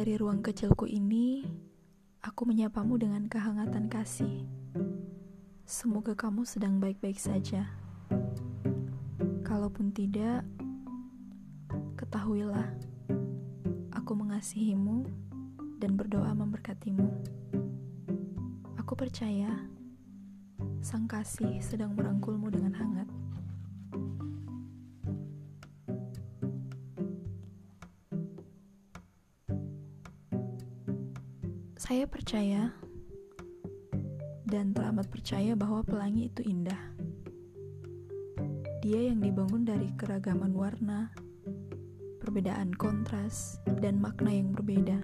Dari ruang kecilku ini, aku menyapamu dengan kehangatan kasih. Semoga kamu sedang baik-baik saja. Kalaupun tidak, ketahuilah, aku mengasihimu dan berdoa memberkatimu. Aku percaya sang kasih sedang merangkulmu dengan hangat. Saya percaya dan teramat percaya bahwa pelangi itu indah. Dia yang dibangun dari keragaman warna, perbedaan kontras, dan makna yang berbeda.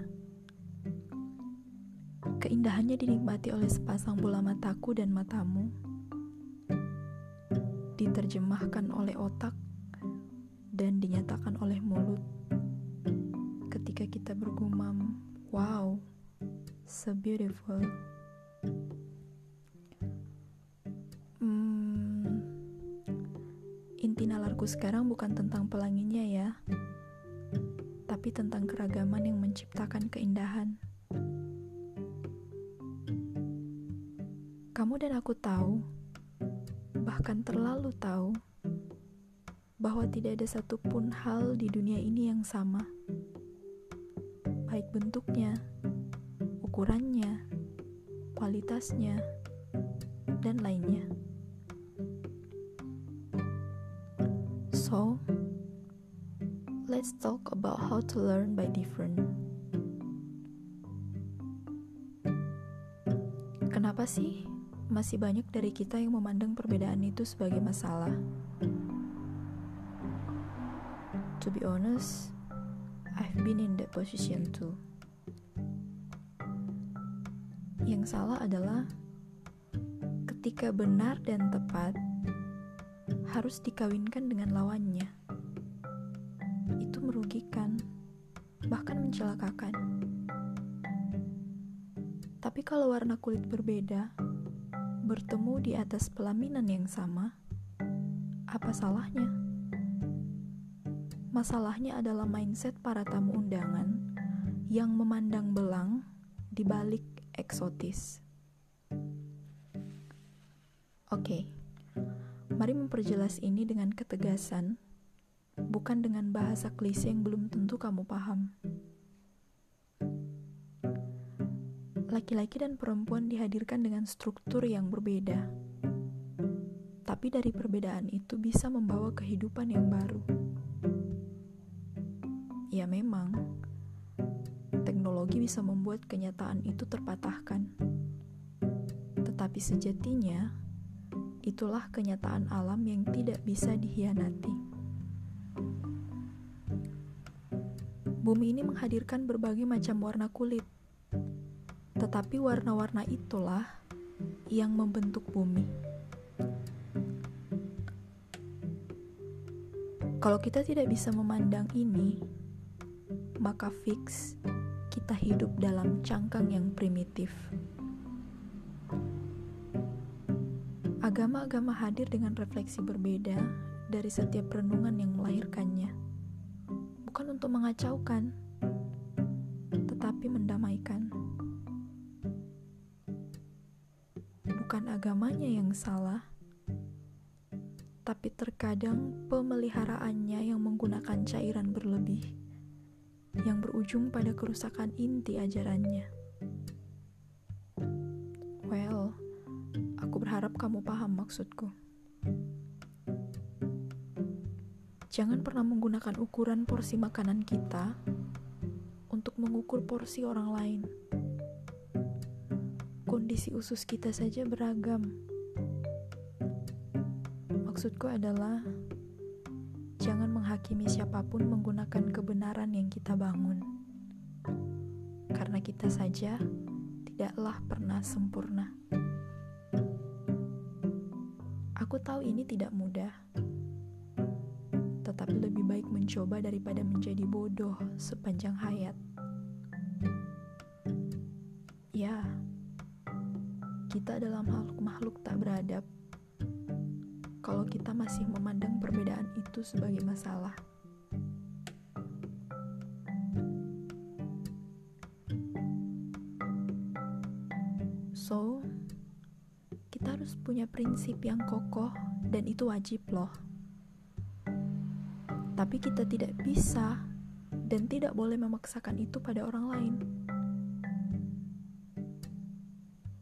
Keindahannya dinikmati oleh sepasang bola mataku dan matamu, diterjemahkan oleh otak, dan dinyatakan oleh mulut ketika kita bergumam, "Wow!" So beautiful. Hmm, inti nalarku sekarang bukan tentang pelanginya ya, tapi tentang keragaman yang menciptakan keindahan. Kamu dan aku tahu, bahkan terlalu tahu, bahwa tidak ada satupun hal di dunia ini yang sama, baik bentuknya ukurannya, kualitasnya, dan lainnya. So, let's talk about how to learn by different. Kenapa sih masih banyak dari kita yang memandang perbedaan itu sebagai masalah? To be honest, I've been in that position too. Yang salah adalah ketika benar dan tepat harus dikawinkan dengan lawannya. Itu merugikan, bahkan mencelakakan. Tapi kalau warna kulit berbeda, bertemu di atas pelaminan yang sama, apa salahnya? Masalahnya adalah mindset para tamu undangan yang memandang belang di balik eksotis. Oke, mari memperjelas ini dengan ketegasan, bukan dengan bahasa klise yang belum tentu kamu paham. Laki-laki dan perempuan dihadirkan dengan struktur yang berbeda, tapi dari perbedaan itu bisa membawa kehidupan yang baru. Ya, memang teknologi bisa membuat kenyataan itu terpatahkan. Tetapi sejatinya, itulah kenyataan alam yang tidak bisa dihianati. Bumi ini menghadirkan berbagai macam warna kulit, tetapi warna-warna itulah yang membentuk bumi. Kalau kita tidak bisa memandang ini, maka fix kita hidup dalam cangkang yang primitif. Agama-agama hadir dengan refleksi berbeda dari setiap renungan yang melahirkannya. Bukan untuk mengacaukan, tetapi mendamaikan. Bukan agamanya yang salah, tapi terkadang pemeliharaannya yang menggunakan cairan berlebih yang berujung pada kerusakan inti ajarannya. Well, aku berharap kamu paham maksudku. Jangan pernah menggunakan ukuran porsi makanan kita untuk mengukur porsi orang lain. Kondisi usus kita saja beragam. Maksudku adalah jangan menghakimi siapa pun menggunakan kebenaran yang kita bangun. Karena kita saja tidaklah pernah sempurna. Aku tahu ini tidak mudah, tetapi lebih baik mencoba daripada menjadi bodoh sepanjang hayat. Ya, kita adalah makhluk-makhluk tak beradab kalau kita masih memandang perbedaan itu sebagai masalah. So, kita harus punya prinsip yang kokoh dan itu wajib loh. Tapi kita tidak bisa dan tidak boleh memaksakan itu pada orang lain.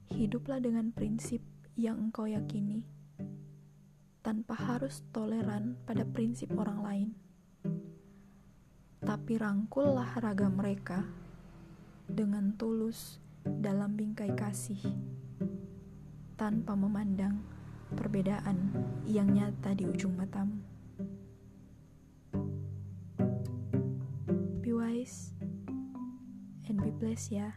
Hiduplah dengan prinsip yang engkau yakini tanpa harus toleran pada prinsip orang lain. Tapi rangkullah raga mereka dengan tulus dalam bingkai kasih tanpa memandang perbedaan yang nyata di ujung matamu. Be wise and be blessed ya.